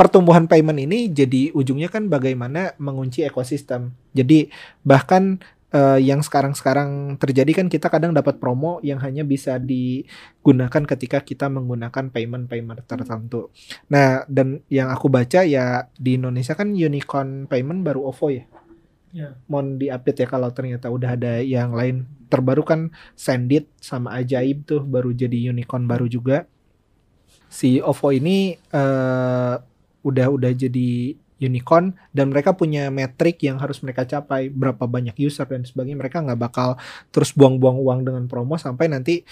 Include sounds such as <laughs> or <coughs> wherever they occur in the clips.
pertumbuhan payment ini jadi ujungnya kan bagaimana mengunci ekosistem. Jadi bahkan uh, yang sekarang-sekarang terjadi kan kita kadang dapat promo yang hanya bisa digunakan ketika kita menggunakan payment-payment tertentu. Nah, dan yang aku baca ya di Indonesia kan unicorn payment baru OVO ya. Yeah. Mohon diupdate ya kalau ternyata udah ada yang lain. Terbaru kan Sendit sama Ajaib tuh baru jadi unicorn baru juga. Si OVO ini uh, udah udah jadi unicorn dan mereka punya metrik yang harus mereka capai berapa banyak user dan sebagainya mereka nggak bakal terus buang-buang uang dengan promo sampai nanti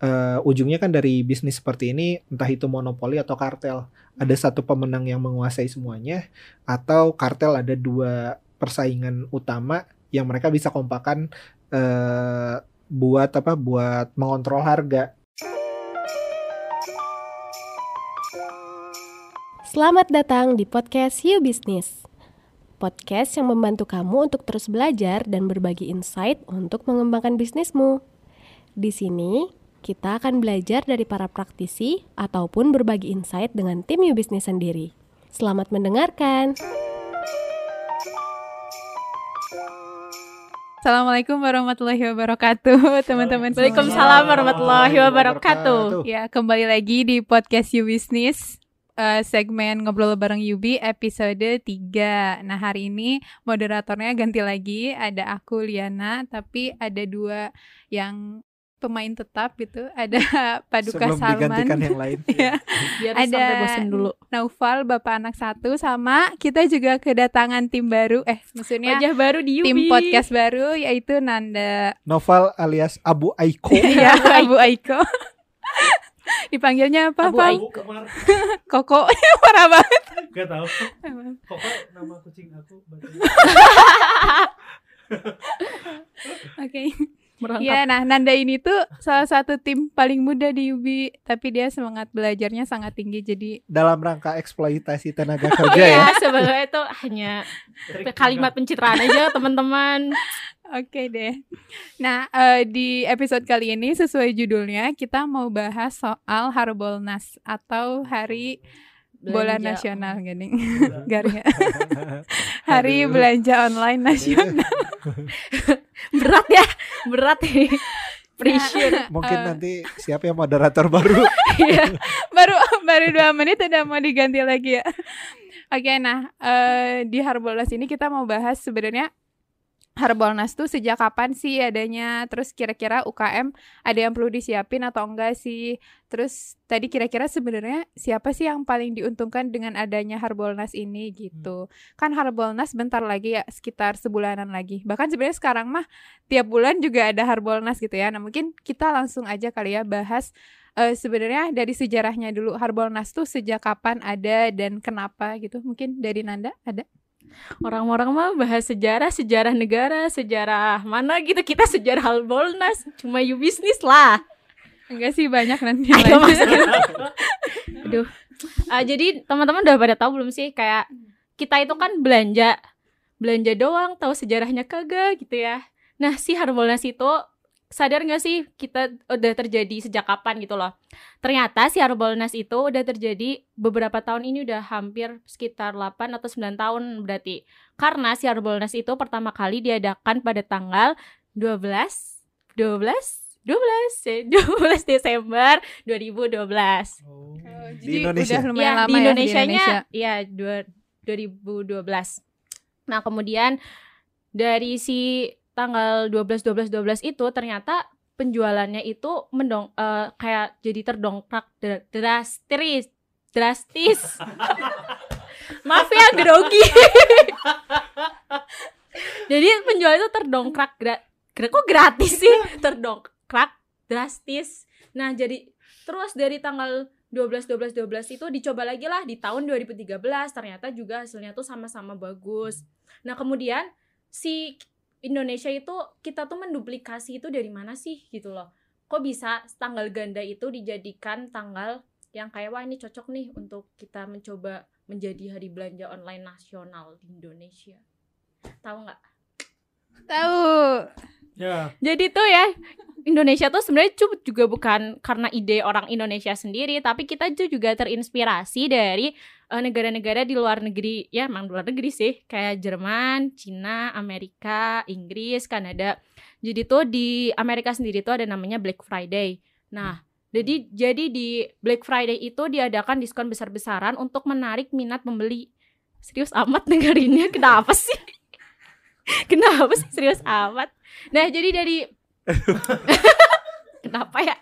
uh, ujungnya kan dari bisnis seperti ini entah itu monopoli atau kartel. Ada satu pemenang yang menguasai semuanya atau kartel ada dua persaingan utama yang mereka bisa kompakan uh, buat apa buat mengontrol harga Selamat datang di podcast You Business. Podcast yang membantu kamu untuk terus belajar dan berbagi insight untuk mengembangkan bisnismu. Di sini, kita akan belajar dari para praktisi ataupun berbagi insight dengan tim You Business sendiri. Selamat mendengarkan. Assalamualaikum warahmatullahi wabarakatuh, <laughs> teman-teman. Waalaikumsalam warahmatullahi wabarakatuh. Ya, kembali lagi di podcast You Business uh, segmen ngobrol bareng Yubi episode 3. Nah, hari ini moderatornya ganti lagi, ada aku Liana, tapi ada dua yang pemain tetap gitu. Ada <laughs> Paduka Sebelum Salman. digantikan yang lain. <laughs> ya. Biar ada sampai bosen dulu. Naufal Bapak anak satu sama kita juga kedatangan tim baru eh maksudnya Wajah baru di Yubi. tim podcast baru yaitu Nanda Novel alias Abu Aiko. ya <laughs> Abu Aiko dipanggilnya apa Abu Bang? Aiko. <laughs> Koko. <laughs> Parah banget. Gak tau Kok nama kucing aku <laughs> oke Merangkap. Ya, nah Nanda ini tuh salah satu tim paling muda di UBI, tapi dia semangat belajarnya sangat tinggi. Jadi Dalam rangka eksploitasi tenaga <laughs> kerja ya. Iya, sebenarnya itu hanya kalimat pencitraan aja teman-teman. Oke deh. Nah, eh, di episode kali ini sesuai judulnya kita mau bahas soal Harbolnas atau Hari Bola. Nasional gini. <laughs> Garing. <laughs> Hari Belanja Online Nasional. <laughs> Berat ya, berat nih. Pressure. Mungkin Eh. nanti siapa yang moderator baru? Iya. baru baru dua menit udah mau diganti lagi ya. Oke, nah eh, di Harbolnas ini kita mau bahas sebenarnya Harbolnas tuh sejak kapan sih adanya? Terus kira-kira UKM ada yang perlu disiapin atau enggak sih? Terus tadi kira-kira sebenarnya siapa sih yang paling diuntungkan dengan adanya Harbolnas ini gitu? Kan Harbolnas bentar lagi ya sekitar sebulanan lagi. Bahkan sebenarnya sekarang mah tiap bulan juga ada Harbolnas gitu ya. Nah, mungkin kita langsung aja kali ya bahas eh, sebenarnya dari sejarahnya dulu Harbolnas tuh sejak kapan ada dan kenapa gitu. Mungkin dari Nanda ada? Orang-orang mah bahas sejarah, sejarah negara, sejarah mana gitu. Kita sejarah Harbolnas, cuma you business lah. Enggak sih banyak nanti Ayo. <laughs> Aduh. Ah, jadi teman-teman udah pada tahu belum sih kayak kita itu kan belanja belanja doang tahu sejarahnya kagak gitu ya. Nah, si Harbolnas itu sadar nggak sih kita udah terjadi sejak kapan gitu loh. Ternyata si Harbolnas itu udah terjadi beberapa tahun ini udah hampir sekitar 8 atau 9 tahun berarti. Karena si Harbolnas itu pertama kali diadakan pada tanggal 12 12 12 eh, <laughs> 12 Desember 2012. Jadi Indonesia? udah lumayan ya, lama di ya Indonesia-nya Indonesia. ya dua- 2012. Nah, kemudian dari si tanggal 12 12 12 itu ternyata penjualannya itu mendong eh, kayak jadi terdongkrak dra- drastis drastis. <laughs> Maaf ya grogi. <laughs> jadi penjualan itu terdongkrak gra- gra- kok gratis sih? Terdongkrak drastis. Nah, jadi terus dari tanggal 12 12 12 itu dicoba lagi lah di tahun 2013 ternyata juga hasilnya tuh sama-sama bagus. Nah, kemudian si Indonesia itu kita tuh menduplikasi itu dari mana sih gitu loh. Kok bisa tanggal ganda itu dijadikan tanggal yang kayak wah ini cocok nih untuk kita mencoba menjadi hari belanja online nasional di Indonesia. Tahu nggak? Tahu. Ya Jadi tuh ya Indonesia tuh sebenarnya juga bukan karena ide orang Indonesia sendiri, tapi kita tuh juga terinspirasi dari negara-negara di luar negeri ya emang luar negeri sih kayak Jerman, Cina, Amerika, Inggris, Kanada. Jadi tuh di Amerika sendiri tuh ada namanya Black Friday. Nah, jadi jadi di Black Friday itu diadakan diskon besar-besaran untuk menarik minat pembeli. Serius amat <laughs> dengerinnya kenapa sih? <laughs> kenapa sih serius amat? Nah, jadi dari <laughs> Kenapa ya?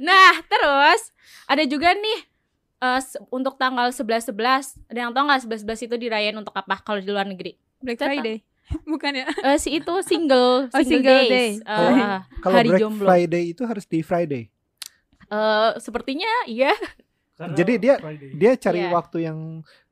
Nah, terus ada juga nih eh, se- untuk tanggal 11 11 ada yang tahu nggak 11 11 itu dirayain untuk apa kalau di luar negeri? Black. Friday. <laughs> Bukan ya? Eh, si itu single Oh, single, single days. day. Eh, Kalau- eh, Kalau hari Black jomblo. Friday itu harus di Friday. Eh, sepertinya iya. Karena Jadi dia- Friday. Dia cari Iya. waktu yang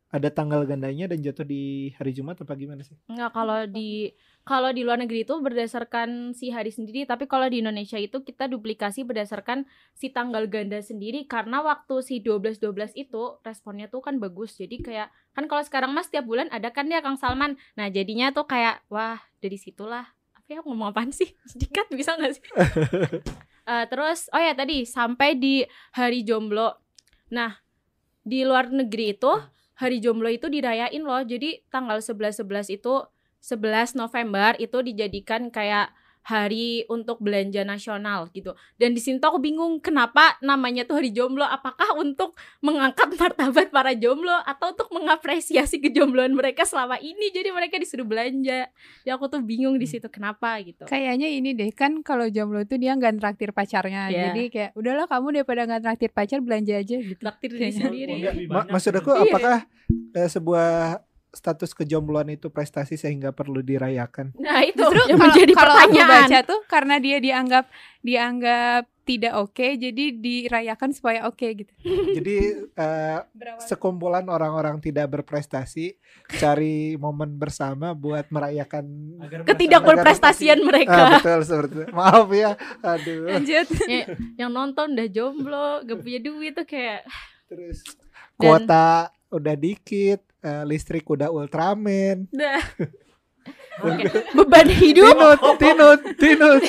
ada tanggal gandanya dan jatuh di hari Jumat apa gimana sih? Enggak kalau di kalau di luar negeri itu berdasarkan si hari sendiri, tapi kalau di Indonesia itu kita duplikasi berdasarkan si tanggal ganda sendiri karena waktu si 12 12 itu responnya tuh kan bagus. Jadi kayak kan kalau sekarang Mas tiap bulan ada kan ya Kang Salman. Nah, jadinya tuh kayak wah, dari situlah apa ya ngomong apaan sih? <laughs> Sedikit bisa nggak sih? <laughs> Eh, terus oh ya tadi sampai di hari jomblo. Nah, di luar negeri itu hari jomblo itu dirayain loh. Jadi tanggal 11 11 itu 11 November itu dijadikan kayak hari untuk belanja nasional gitu. Dan di sini tuh aku bingung kenapa namanya tuh hari jomblo. Apakah untuk mengangkat martabat para jomblo atau untuk mengapresiasi kejombloan mereka selama ini? Jadi mereka disuruh belanja. Ya aku tuh bingung di situ kenapa gitu. Kayaknya ini deh kan kalau jomblo tuh dia nggak traktir pacarnya. Iya. Jadi kayak udahlah kamu daripada nggak traktir pacar belanja aja gitu. Traktir diri sendiri. Banyak maksud aku Iya. apakah eh, sebuah status kejombloan itu prestasi sehingga perlu dirayakan? Nah itu Justru yang kalau menjadi kalau aku pertanyaan. baca tuh karena dia dianggap dianggap tidak oke jadi dirayakan supaya oke gitu. <laughs> Jadi eh, sekumpulan orang-orang tidak berprestasi cari momen bersama buat merayakan Ketidakberprestasian mereka. ah, betul seperti itu. Maaf ya. Aduh. Lanjut. <laughs> Ya, yang nonton udah jomblo, gak punya duit tuh kayak Terus Dan- kuota udah dikit, eh, listrik udah Ultraman. <laughs> Oke, Beban hidup Tinut, tinut, tinut.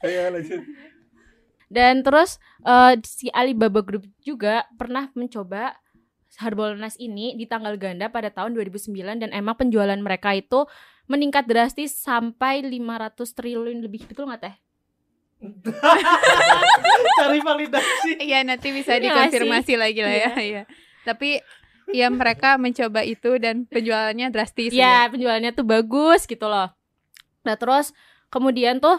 Ayo <laughs> lanjut. dan terus eh, si Alibaba Group juga pernah mencoba Harbolnas ini di tanggal ganda pada tahun 2009 dan emang penjualan mereka itu meningkat drastis sampai 500 triliun lebih betul nggak teh? <laughs> Cari validasi. Iya nanti bisa Iya dikonfirmasi lagi lah ya. Iya. Tapi ya mereka mencoba itu dan penjualannya drastis. Ya penjualannya tuh bagus gitu loh. Nah terus kemudian tuh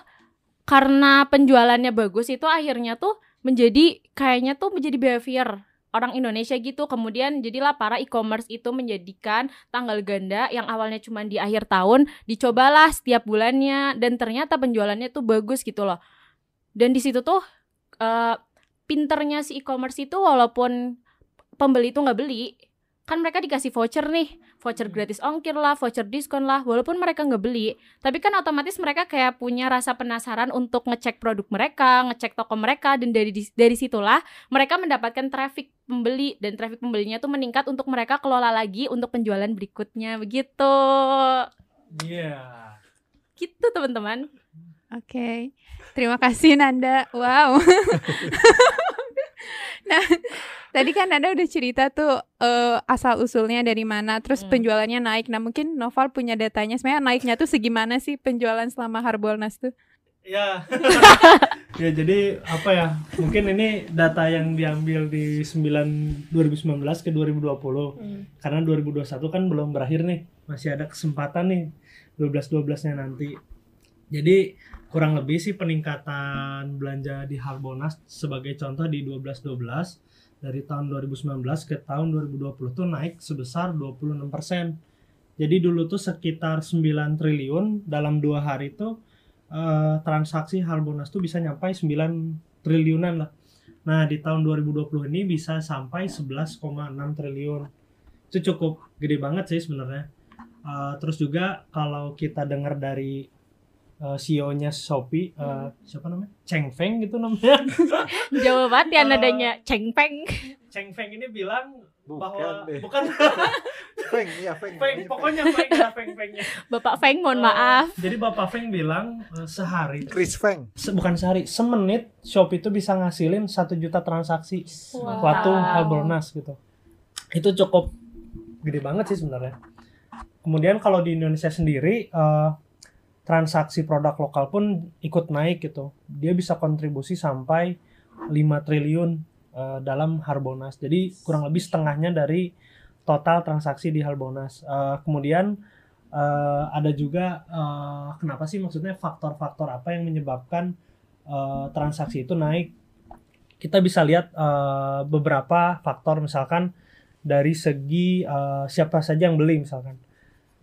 karena penjualannya bagus itu akhirnya tuh menjadi kayaknya tuh menjadi behavior orang Indonesia gitu. Kemudian jadilah para e-commerce itu menjadikan tanggal ganda yang awalnya cuma di akhir tahun dicobalah setiap bulannya dan ternyata penjualannya tuh bagus gitu loh. Dan di situ tuh eh, pinternya si e-commerce itu walaupun pembeli tuh nggak beli kan mereka dikasih voucher nih voucher gratis ongkir lah voucher diskon lah walaupun mereka nggak beli tapi kan otomatis mereka kayak punya rasa penasaran untuk ngecek produk mereka ngecek toko mereka dan dari dari situlah mereka mendapatkan traffic pembeli dan traffic pembelinya tuh meningkat untuk mereka kelola lagi untuk penjualan berikutnya begitu Iya. gitu teman-teman Oke. Terima kasih Nanda. Wow. <laughs> nah, tadi kan Nanda udah cerita tuh eh, asal usulnya dari mana, terus Hmm. penjualannya naik. Nah, mungkin Noval punya datanya. Sebenarnya naiknya tuh segimana sih penjualan selama Harbolnas tuh? Ya. <laughs> ya jadi apa ya? Mungkin ini data yang diambil di 9 2019 ke 2020. Karena 2021 kan belum berakhir nih. Masih ada kesempatan nih 12 12-nya nanti. Jadi kurang lebih sih peningkatan belanja di Harbonas sebagai contoh di 12 12 dari tahun 2019 ke tahun 2020 tuh naik sebesar 26%. Jadi dulu tuh sekitar 9 triliun dalam dua hari tuh eh, transaksi Harbonas tuh bisa nyampai 9 triliunan lah. Nah, di tahun 2020 ini bisa sampai 11,6 triliun. Itu cukup gede banget sih sebenarnya. Eh, terus juga kalau kita dengar dari eh, CEO-nya Shopee, eh, siapa namanya? Cheng Feng gitu namanya. <laughs> jauh banget ya Eh, nadanya cengpeng Cheng Feng ini bilang bahwa deh. bukan <laughs> Feng, ya Feng. Feng, pokoknya Feng lah Feng Fengnya. Bapak Feng mohon Eh, maaf Jadi Bapak Feng bilang eh, sehari Chris Feng. se- bukan sehari, semenit Shopee itu bisa ngasilin satu juta transaksi Wow. waktu Harbolnas gitu. itu cukup gede banget sih sebenarnya. Kemudian kalau di Indonesia sendiri eh, transaksi produk lokal pun ikut naik gitu. Dia bisa kontribusi sampai 5 triliun eh, dalam Harbonas. Jadi kurang lebih setengahnya dari total transaksi di Harbonas. Eh, kemudian eh, ada juga eh, kenapa sih maksudnya faktor-faktor apa yang menyebabkan eh, transaksi itu naik? Kita bisa lihat eh, beberapa faktor misalkan dari segi eh, siapa saja yang beli misalkan.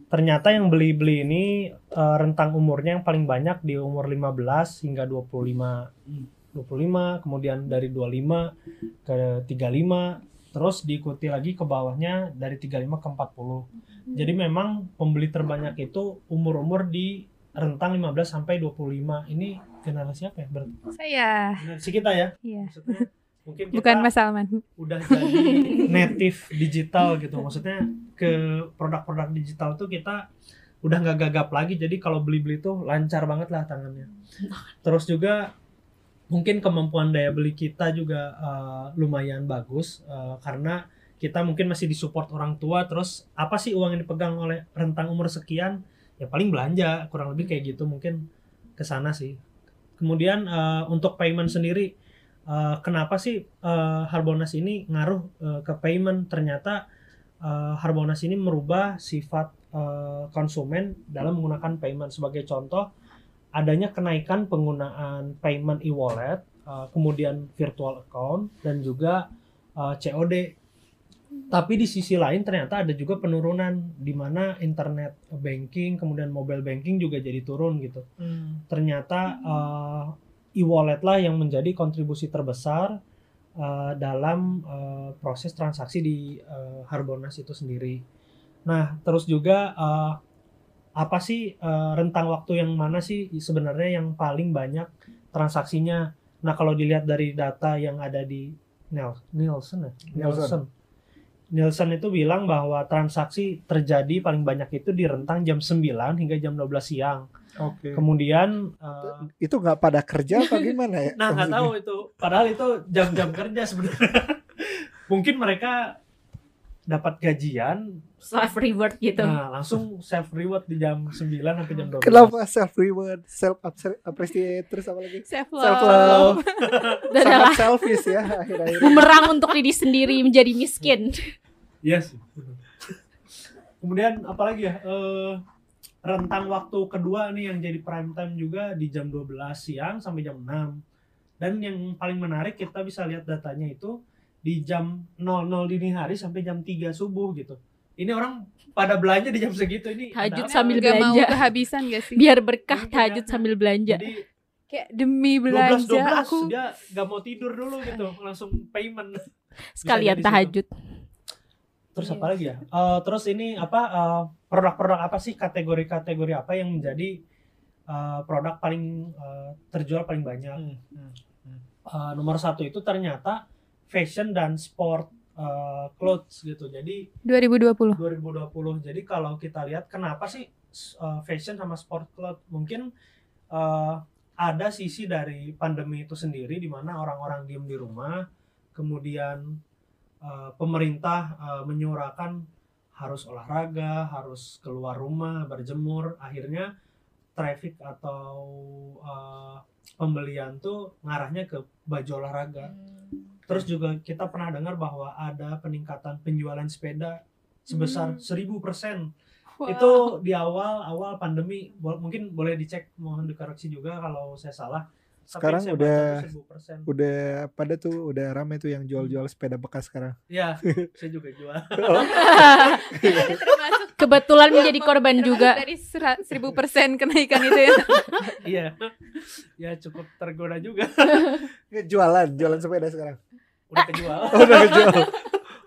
Ternyata yang beli-beli ini eh, rentang umurnya yang paling banyak di umur 15 hingga 25 25, kemudian dari 25 ke 35, terus diikuti lagi ke bawahnya dari 35 ke 40. Jadi memang pembeli terbanyak itu umur-umur di rentang 15 sampai 25. Ini generasi apa ya? Berarti Saya. generasi kita ya. Iya. Maksudnya mungkin kita Bukan Mas Salman. udah jadi <laughs> native digital gitu. Maksudnya ke produk-produk digital tuh kita udah nggak gagap lagi. Jadi kalau beli-beli tuh lancar banget lah tangannya. Terus juga mungkin kemampuan daya beli kita juga eh, lumayan bagus eh, karena kita mungkin masih disupport orang tua. Terus apa sih uang yang dipegang oleh rentang umur sekian? Ya paling belanja kurang lebih kayak gitu mungkin ke sana sih. Kemudian eh, untuk payment sendiri eh, kenapa sih eh, Harbonas ini ngaruh eh, ke payment? Ternyata eh, Harbonas ini merubah sifat eh, konsumen dalam menggunakan payment. Sebagai contoh, adanya kenaikan penggunaan payment e-wallet, eh, kemudian virtual account dan juga eh, COD. Tapi di sisi lain ternyata ada juga penurunan di mana internet banking, kemudian mobile banking juga jadi turun gitu ternyata uh, e-wallet lah yang menjadi kontribusi terbesar uh, dalam uh, proses transaksi di uh, Harbonas itu sendiri. Nah, terus juga uh, apa sih uh, rentang waktu yang mana sih sebenarnya yang paling banyak transaksinya? Nah, kalau dilihat dari data yang ada di Nel- Nielsen ya? Nielsen. Nielsen. Nielsen itu bilang bahwa transaksi terjadi paling banyak itu di rentang jam 9 hingga jam 12 siang. Oke. Kemudian uh, Itu nggak pada kerja apa <laughs> gimana ya? nah nggak tahu itu padahal itu jam-jam kerja sebenarnya. <laughs> Mungkin mereka dapat gajian, self reward gitu nah langsung self reward di jam 9 sampai jam 12. Kenapa self reward, self appreciate terus apa lagi? Self Self love. love. Dan adalah <laughs> Sangat selfish ya akhir-akhir. bumerang untuk diri sendiri menjadi miskin sih. Kemudian apalagi ya? eh, rentang waktu kedua nih yang jadi prime time juga di jam 12 siang sampai jam 6. Dan yang paling menarik kita bisa lihat datanya itu di jam 00 dini hari sampai jam 3 subuh gitu. Ini orang pada belanja di jam segitu ini. Tahajud sambil Gak mau belanja. kehabisan gak sih? biar berkah Mungkin tahajud ya. sambil belanja Jadi Kayak demi 12 belanja 12 aku. dia gak mau tidur dulu gitu, langsung payment. <laughs> sekalian tahajud Terus Iya. apa lagi ya? Eh, terus ini apa eh, produk-produk apa sih kategori-kategori apa yang menjadi eh, produk paling eh, terjual paling banyak? Eh, nomor satu itu ternyata fashion dan sport eh, clothes gitu. Jadi 2020. 2020. Jadi kalau kita lihat kenapa sih uh, fashion sama sport cloth mungkin uh, ada sisi dari pandemi itu sendiri di mana orang-orang diem di rumah, kemudian uh, pemerintah uh, menyuarakan harus olahraga, harus keluar rumah, berjemur, akhirnya traffic atau uh, pembelian tuh ngarahnya ke baju olahraga. Terus juga kita pernah dengar bahwa ada peningkatan penjualan sepeda sebesar Hmm. 1000%. Wow. Itu di awal awal pandemi Bo- mungkin boleh dicek mohon dikoreksi juga kalau saya salah. Sekarang saya udah- baca tuh 1000%. Udah pada tuh udah rame tuh yang jual-jual sepeda bekas sekarang. Iya, <laughs> saya juga jual. Termasuk <laughs> kebetulan menjadi korban juga dari sera- 1000% kenaikan itu ya. <laughs> Iya. Ya cukup tergoda juga. Jualan, jualan sepeda sekarang. Udah kejual. Oh, <laughs> udah jual.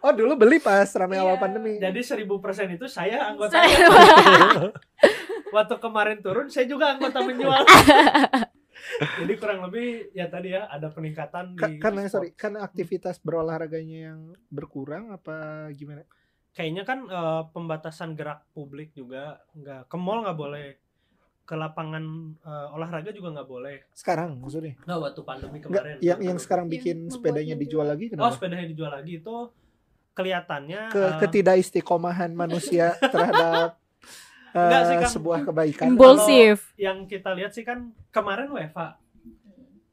Oh, dulu beli pas rame awal Iya. pandemi. Jadi 1000% itu saya anggota. Saya- <laughs> Waktu kemarin turun saya juga anggota menjual. <laughs> Jadi kurang lebih ya tadi ya ada peningkatan Ka- di karena sport. sorry, karena aktivitas berolahraganya yang berkurang apa gimana? kayaknya kan eh, pembatasan gerak publik juga nggak ke mall nggak boleh ke lapangan eh, olahraga juga nggak boleh Sekarang maksudnya? nggak waktu pandemi kemarin yang yang Waktu- sekarang Yang bikin membuatnya sepedanya jual. dijual lagi oh kenapa? sepedanya dijual lagi itu kelihatannya ke eh, ketidakistiqomahan manusia <laughs> terhadap Enggak sih, Kang. sebuah kebaikan. Impulsif. yang kita lihat sih kan kemarin WFA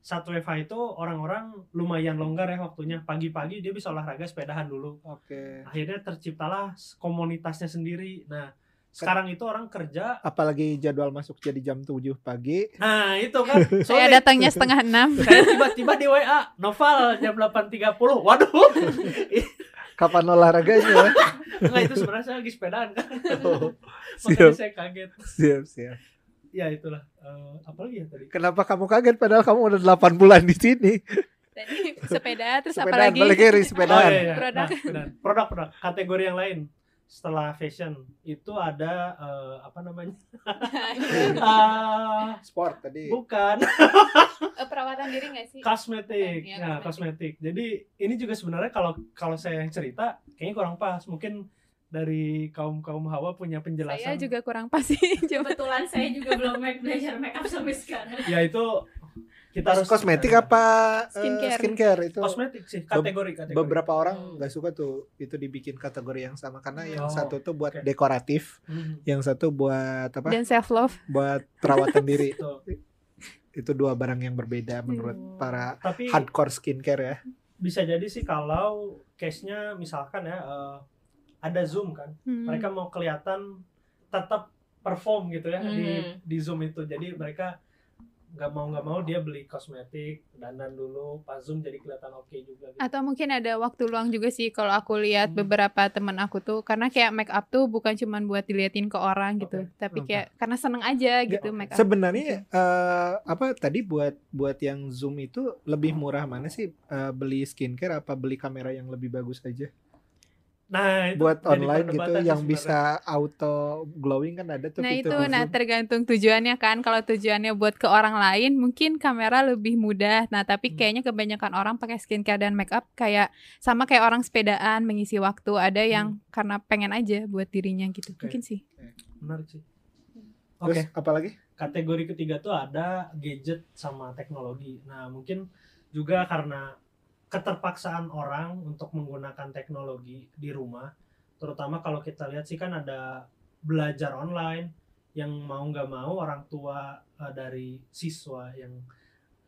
saat WFA itu orang-orang lumayan longgar ya waktunya pagi-pagi dia bisa olahraga sepedahan dulu Oke. akhirnya terciptalah komunitasnya sendiri nah sekarang itu orang kerja Apalagi jadwal masuk jadi jam 7 pagi. nah itu kan <laughs> Saya datangnya setengah enam. <laughs> saya tiba-tiba di WA Noval jam 8.30 waduh <laughs> Kapan olahraganya? enggak itu sebenarnya saya lagi sepedaan kan Oh, makanya siap, saya kaget siap, siap. ya itulah Eh, apalagi ya tadi Kenapa kamu kaget padahal kamu udah 8 bulan di sini? Tadi sepeda terus apa Sepedaan, lagi? balik kiri Oh, sepedaan. iya, iya. Produk. Nah, produk produk kategori yang lain setelah fashion itu ada eh, apa namanya <laughs> Ah, Sport tadi. bukan Eh, perawatan diri nggak sih? kosmetik ya kosmetik jadi ini juga sebenarnya kalau kalau saya yang cerita kayaknya kurang pas mungkin dari kaum kaum hawa punya penjelasan Saya juga kurang pas sih. <laughs> Coba. Kebetulan saya juga belum make belajar make up sampai sekarang. ya itu kita harus Kosmetik apa eh, Skincare. skincare itu? kosmetik sih kategori kategori Beberapa orang nggak suka tuh itu dibikin kategori yang sama karena yang Oh, satu tuh buat oke. dekoratif, Hmm, yang satu buat apa? Dan self love. Buat perawatan diri. <laughs> Itu dua barang yang berbeda menurut Hmm. para tapi hardcore skincare ya. bisa jadi sih kalau case-nya misalkan ya eh, ada zoom kan Hmm. mereka mau kelihatan tetap perform gitu ya di Mhm. di zoom itu jadi mereka nggak mau nggak mau dia beli kosmetik dandan dulu pas zoom jadi kelihatan oke juga gitu. Atau mungkin ada waktu luang juga sih kalau aku lihat Hmm. beberapa teman aku tuh karena kayak make up tuh bukan cuman buat diliatin ke orang gitu, Oke. tapi kayak karena seneng aja gitu oke. make up. Sebenarnya eh, apa tadi buat buat yang zoom itu lebih murah mana sih Eh, beli skincare apa beli kamera yang lebih bagus aja? Nah itu Buat online gitu yang sebenarnya. bisa auto glowing kan ada tuh Nah itu, nah zoom. tergantung tujuannya kan. Kalau tujuannya buat ke orang lain, mungkin kamera lebih mudah. Nah tapi Hmm. kayaknya kebanyakan orang pakai skincare dan make up kayak sama kayak orang sepedaan mengisi waktu. Ada yang karena pengen aja buat dirinya gitu. Hmm. Oke. Mungkin sih. menarik sih oke Terus apalagi? kategori ketiga tuh ada gadget sama teknologi nah mungkin juga karena keterpaksaan orang untuk menggunakan teknologi di rumah terutama kalau kita lihat sih kan ada belajar online yang mau nggak mau orang tua eh, dari siswa yang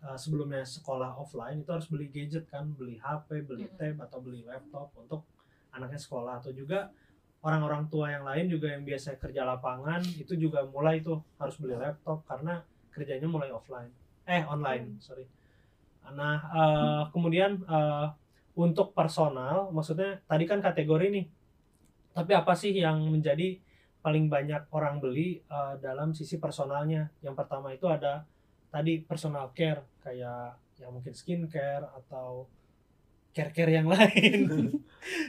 eh, sebelumnya sekolah offline itu harus beli gadget kan beli HP beli Mm. tab atau beli laptop untuk anaknya sekolah. Atau juga orang-orang tua yang lain juga yang biasa kerja lapangan itu juga mulai tuh harus beli laptop karena kerjanya mulai offline. Eh online sorry nah eh, kemudian eh, untuk personal maksudnya tadi kan kategori nih. Tapi apa sih yang menjadi paling banyak orang beli eh, dalam sisi personalnya? Yang pertama itu ada tadi personal care kayak yang mungkin skincare atau care-care yang <laughs> lain.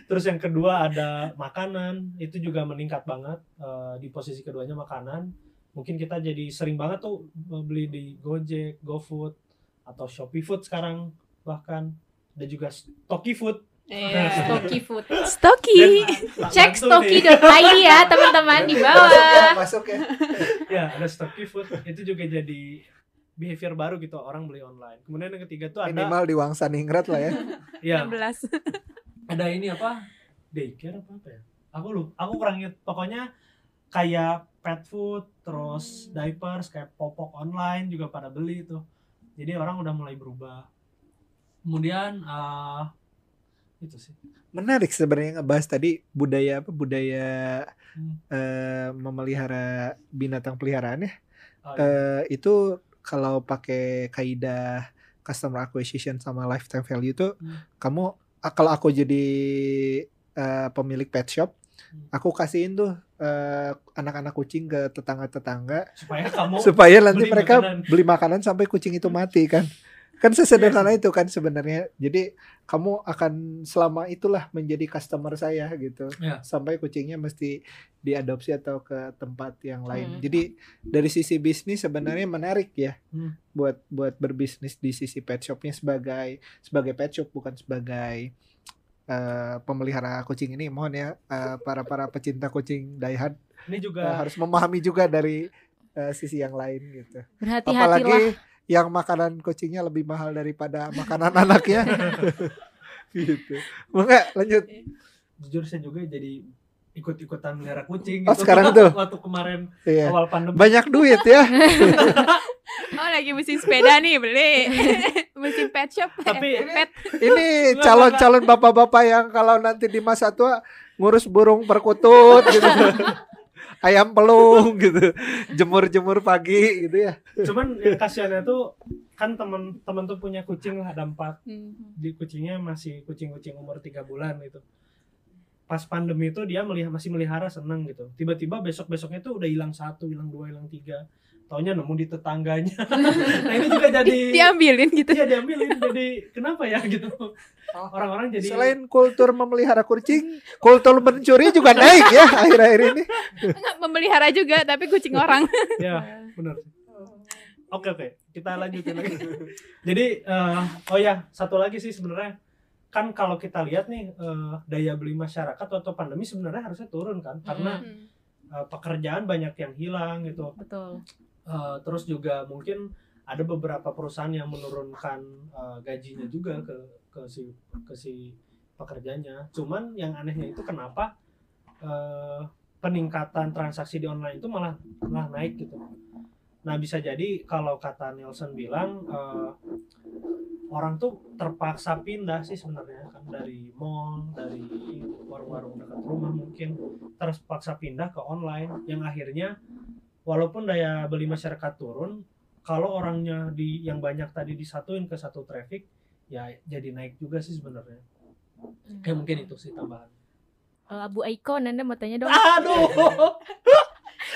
Terus yang kedua ada makanan itu juga meningkat banget eh, di posisi keduanya makanan. Mungkin kita jadi sering banget tuh beli di Gojek, GoFood atau Shopee Food sekarang bahkan ada juga Stocky Food Iya, Stocky Food. Stocky. Dan, Cek stocky.id ya teman-teman di bawah. ya, masuk ya. <laughs> ya ada Stocky Food itu juga jadi behavior baru gitu orang beli online kemudian yang ketiga tuh ada Minimal di Wangsa Ningrat lah ya. <laughs> ya 16. <laughs> ada ini apa daycare apa apa ya aku lu aku kurang inget pokoknya kayak pet food terus Hmm. diapers kayak popok online juga pada beli tuh jadi orang udah mulai berubah kemudian eh itu sih Menarik sebenarnya ngebahas tadi budaya apa budaya Hmm. eh, memelihara binatang peliharaan ya. Oh, iya. Eh, itu kalau pakai kaidah customer acquisition sama lifetime value itu Hmm. kamu ah, kalau aku jadi eh, pemilik pet shop Hmm. aku kasihin tuh eh, anak-anak kucing ke tetangga-tetangga supaya kamu supaya nanti beli mereka makanan. beli makanan sampai kucing itu mati kan kan sesederhana itu kan sebenarnya jadi kamu akan selama itulah menjadi customer saya gitu Ya. sampai kucingnya mesti diadopsi atau ke tempat yang lain Hmm. jadi dari sisi bisnis sebenarnya menarik ya Hmm. buat buat berbisnis di sisi pet shopnya sebagai sebagai pet shop bukan sebagai eh, pemelihara kucing ini mohon ya eh, para para pecinta kucing diehard ini juga harus memahami juga dari eh, sisi yang lain gitu Berhati-hatilah. apalagi yang makanan kucingnya lebih mahal daripada makanan <laughs> anaknya <laughs> gitu enggak lanjut jujur saya juga jadi ikut-ikutan melihara kucing Oh, gitu. sekarang tuh? <laughs> waktu kemarin Iya. awal pandemi Banyak duit ya. Oh lagi musim sepeda nih beli. <laughs> musim pet shop. Tapi- Eh, pet. Ini <laughs> calon-calon bapak-bapak yang kalau nanti di masa tua ngurus burung perkutut gitu. <laughs> Ayam pelung gitu. Jemur-jemur pagi gitu ya. cuman yang kasihannya tuh kan teman-teman tuh punya kucing lah ada empat Hmm. di kucingnya masih kucing-kucing umur tiga bulan gitu pas pandemi itu dia melihat masih melihara seneng gitu tiba-tiba besok besoknya tuh udah hilang satu hilang dua hilang tiga taunya nemu di tetangganya. <laughs> Nah ini juga jadi Diambilin gitu. iya diambilin. Jadi kenapa ya gitu. Orang-orang jadi Selain kultur memelihara kucing, kultur mencuri juga naik ya <laughs> akhir-akhir ini. Enggak memelihara juga tapi kucing orang. <laughs> ya benar oke oke. Kita lanjutin lagi. Jadi eh, oh ya satu lagi sih sebenarnya. Kan kalau kita lihat nih eh, daya beli masyarakat waktu pandemi sebenarnya harusnya turun kan karena eh, pekerjaan banyak yang hilang gitu. Betul. Eh, terus juga mungkin ada beberapa perusahaan yang menurunkan eh, gajinya juga ke ke si ke si pekerjanya. Cuman yang anehnya itu kenapa eh, peningkatan transaksi di online itu malah malah naik gitu. Nah bisa jadi kalau kata Nielsen bilang eh, orang tuh terpaksa pindah sih sebenarnya kan dari mall dari warung-warung dekat rumah mungkin terpaksa pindah ke online. Yang akhirnya walaupun daya beli masyarakat turun kalau orangnya di yang banyak tadi disatuin ke satu traffic ya jadi naik juga sih sebenarnya ya mungkin itu sih tambahan Eh, Abu Aiko, Nanda mau tanya dong. aduh <laughs>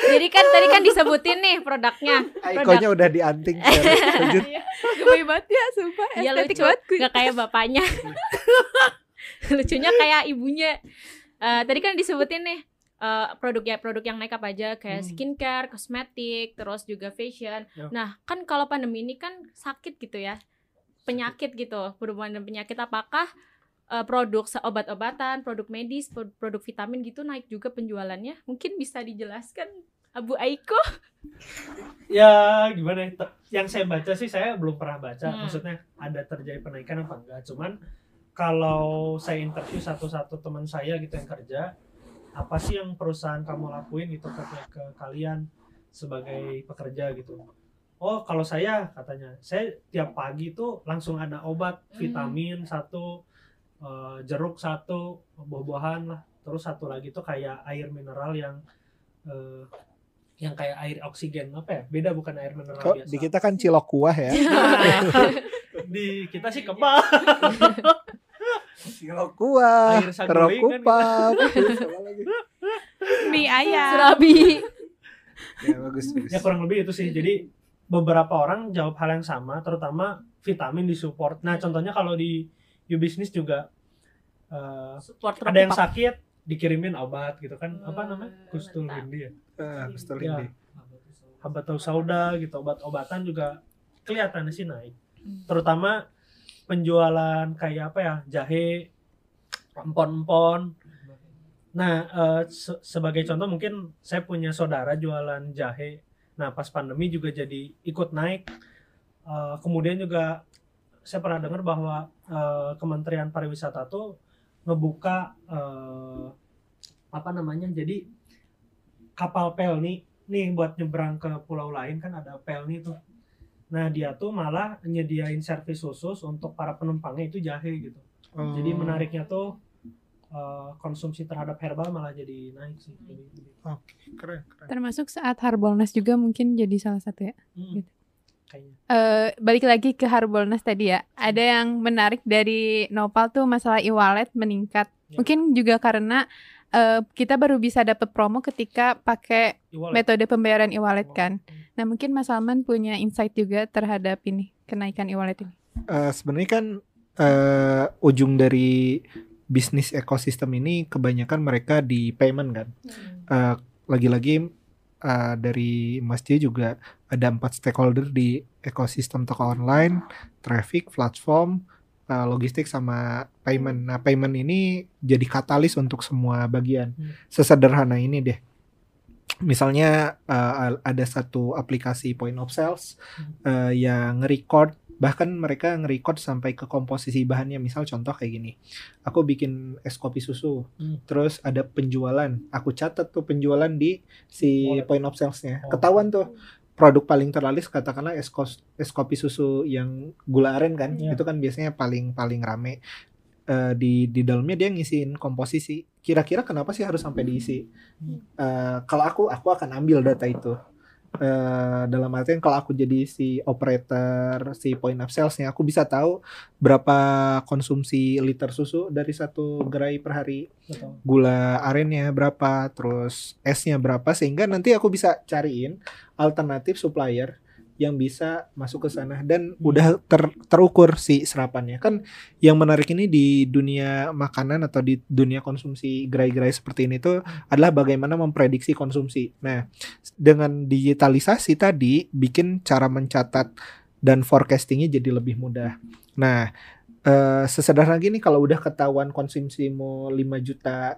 Jadi kan tadi kan disebutin nih produknya. Ikonnya udah dianting. Lanjut. <laughs> Gemoy banget ya, sumpah. Iya Estetik lucu, banget. nggak kayak bapaknya. <laughs> Lucunya kayak ibunya. Eh, tadi kan disebutin nih eh, produk ya produk yang naik apa aja kayak Hmm. skincare, kosmetik, terus juga fashion. Ya. Nah kan kalau pandemi ini kan sakit gitu ya, penyakit gitu, berhubungan dengan penyakit. Apakah eh, produk obat-obatan, produk medis, pro- produk vitamin gitu naik juga penjualannya? Mungkin bisa dijelaskan, Abu Aiko? <laughs> ya gimana ya yang saya baca sih saya belum pernah baca Hmm. maksudnya ada terjadi penaikan apa enggak cuman kalau saya interview satu-satu teman saya gitu yang kerja apa sih yang perusahaan kamu lakuin gitu ke, ke kalian sebagai pekerja gitu? Oh kalau saya katanya saya tiap pagi tuh langsung ada obat Hmm. vitamin satu eh, jeruk satu buah-buahan lah. Terus satu lagi tuh kayak air mineral yang eh, yang kayak air oksigen apa ya? Beda bukan air mineral Kok biasa. di kita kan cilok kuah ya. Nah, <laughs> di kita sih kebal <laughs> Kan. <laughs> Terus apa lagi? Mie ayam. Surabi. Ya bagus bagus. ya kurang lebih itu sih jadi beberapa orang jawab hal yang sama terutama vitamin disupport nah contohnya kalau di U Business juga eh, Support ada yang sakit dikirimin obat gitu kan apa Hmm, namanya kustul. Windy ya Ah, betul Ya. ini. habatus sauda gitu obat-obatan juga kelihatan sih naik Hmm. terutama penjualan kayak apa ya jahe empon-empon. Nah eh, se- sebagai contoh mungkin saya punya saudara jualan jahe. Nah pas pandemi juga jadi ikut naik. Eh, kemudian juga saya pernah dengar bahwa eh, Kementerian Pariwisata tuh ngebuka eh, apa namanya jadi kapal pelni nih buat nyebrang ke pulau lain. Kan ada pelni tuh nah dia tuh malah nyediain servis khusus untuk para penumpangnya itu jahe gitu jadi Oh. menariknya tuh eh, konsumsi terhadap herbal malah jadi naik sih jadi, jadi- Keren, keren. Termasuk saat Harbolnas juga mungkin jadi salah satu ya. hmm, Gitu. kayaknya Eh balik lagi ke Harbolnas tadi ya. Ada yang menarik dari Nopal tuh masalah e-wallet meningkat. Ya. Mungkin juga karena eh, kita baru bisa dapat promo ketika pakai E-wallet. metode pembayaran e-wallet kan. Hmm. Nah, mungkin Mas Salman punya insight juga terhadap ini, kenaikan e-wallet ini. Eh, sebenarnya kan eh, ujung dari bisnis ekosistem ini kebanyakan mereka di payment kan. Eh, lagi-lagi eh, dari Mas J juga ada empat stakeholder di ekosistem toko online, traffic, platform, eh, logistik sama payment. Nah, payment ini jadi katalis untuk semua bagian. Hmm. Sesederhana ini deh. Misalnya eh, ada satu aplikasi point of sales eh, yang record bahkan mereka nge-record sampai ke komposisi bahannya misal contoh kayak gini aku bikin es kopi susu Hmm. terus ada penjualan aku catat tuh penjualan di si point of salesnya Oh. ketahuan tuh produk paling terlaris katakanlah es, kos- es kopi susu yang gula aren kan Iya. itu kan biasanya paling paling rame Eh, di di dalamnya dia ngisiin komposisi kira-kira kenapa sih harus sampai diisi. Eh, kalau aku aku akan ambil data itu Eh, dalam artian kalau aku jadi si operator si point of salesnya aku bisa tahu berapa konsumsi liter susu dari satu gerai per hari Betul. gula arennya berapa, terus esnya berapa sehingga nanti aku bisa cariin alternatif supplier yang bisa masuk ke sana dan Hmm. udah ter- terukur si serapannya kan yang menarik ini di dunia makanan atau di dunia konsumsi gerai-gerai seperti ini tuh adalah bagaimana memprediksi konsumsi. Nah, dengan digitalisasi tadi bikin cara mencatat dan forecastingnya jadi lebih mudah. Nah, eh, sesederhana gini kalau udah ketahuan konsumsimu 5 juta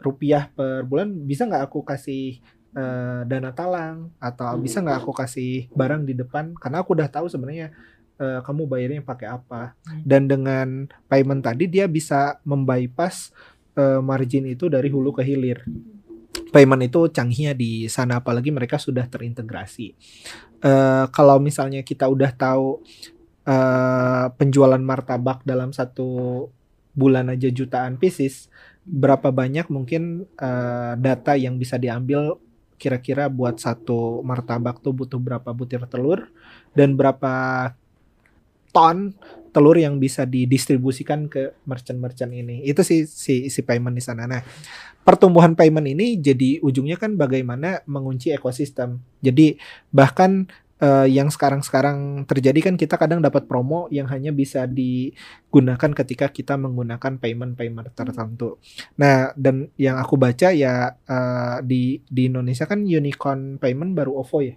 rupiah per bulan bisa nggak aku kasih eh, dana talang atau bisa nggak aku kasih barang di depan? Karena aku udah tahu sebenarnya eh, kamu bayarnya pakai apa. Hmm. dan dengan payment tadi dia bisa membypass eh, margin itu dari hulu ke hilir. Payment itu canggihnya di sana apalagi mereka sudah terintegrasi. Eh, kalau misalnya kita udah tahu eh, penjualan martabak dalam satu bulan aja jutaan pieces berapa banyak mungkin eh, data yang bisa diambil kira-kira buat satu martabak tuh butuh berapa butir telur dan berapa ton telur yang bisa didistribusikan ke merchant-merchant ini. Itu sih si si payment di sana. Nah, pertumbuhan payment ini jadi ujungnya kan bagaimana mengunci ekosistem. Jadi bahkan eh, yang sekarang-sekarang terjadi kan kita kadang dapat promo yang hanya bisa digunakan ketika kita menggunakan payment-payment tertentu. Nah, dan yang aku baca ya eh, di di Indonesia kan unicorn payment baru OVO ya.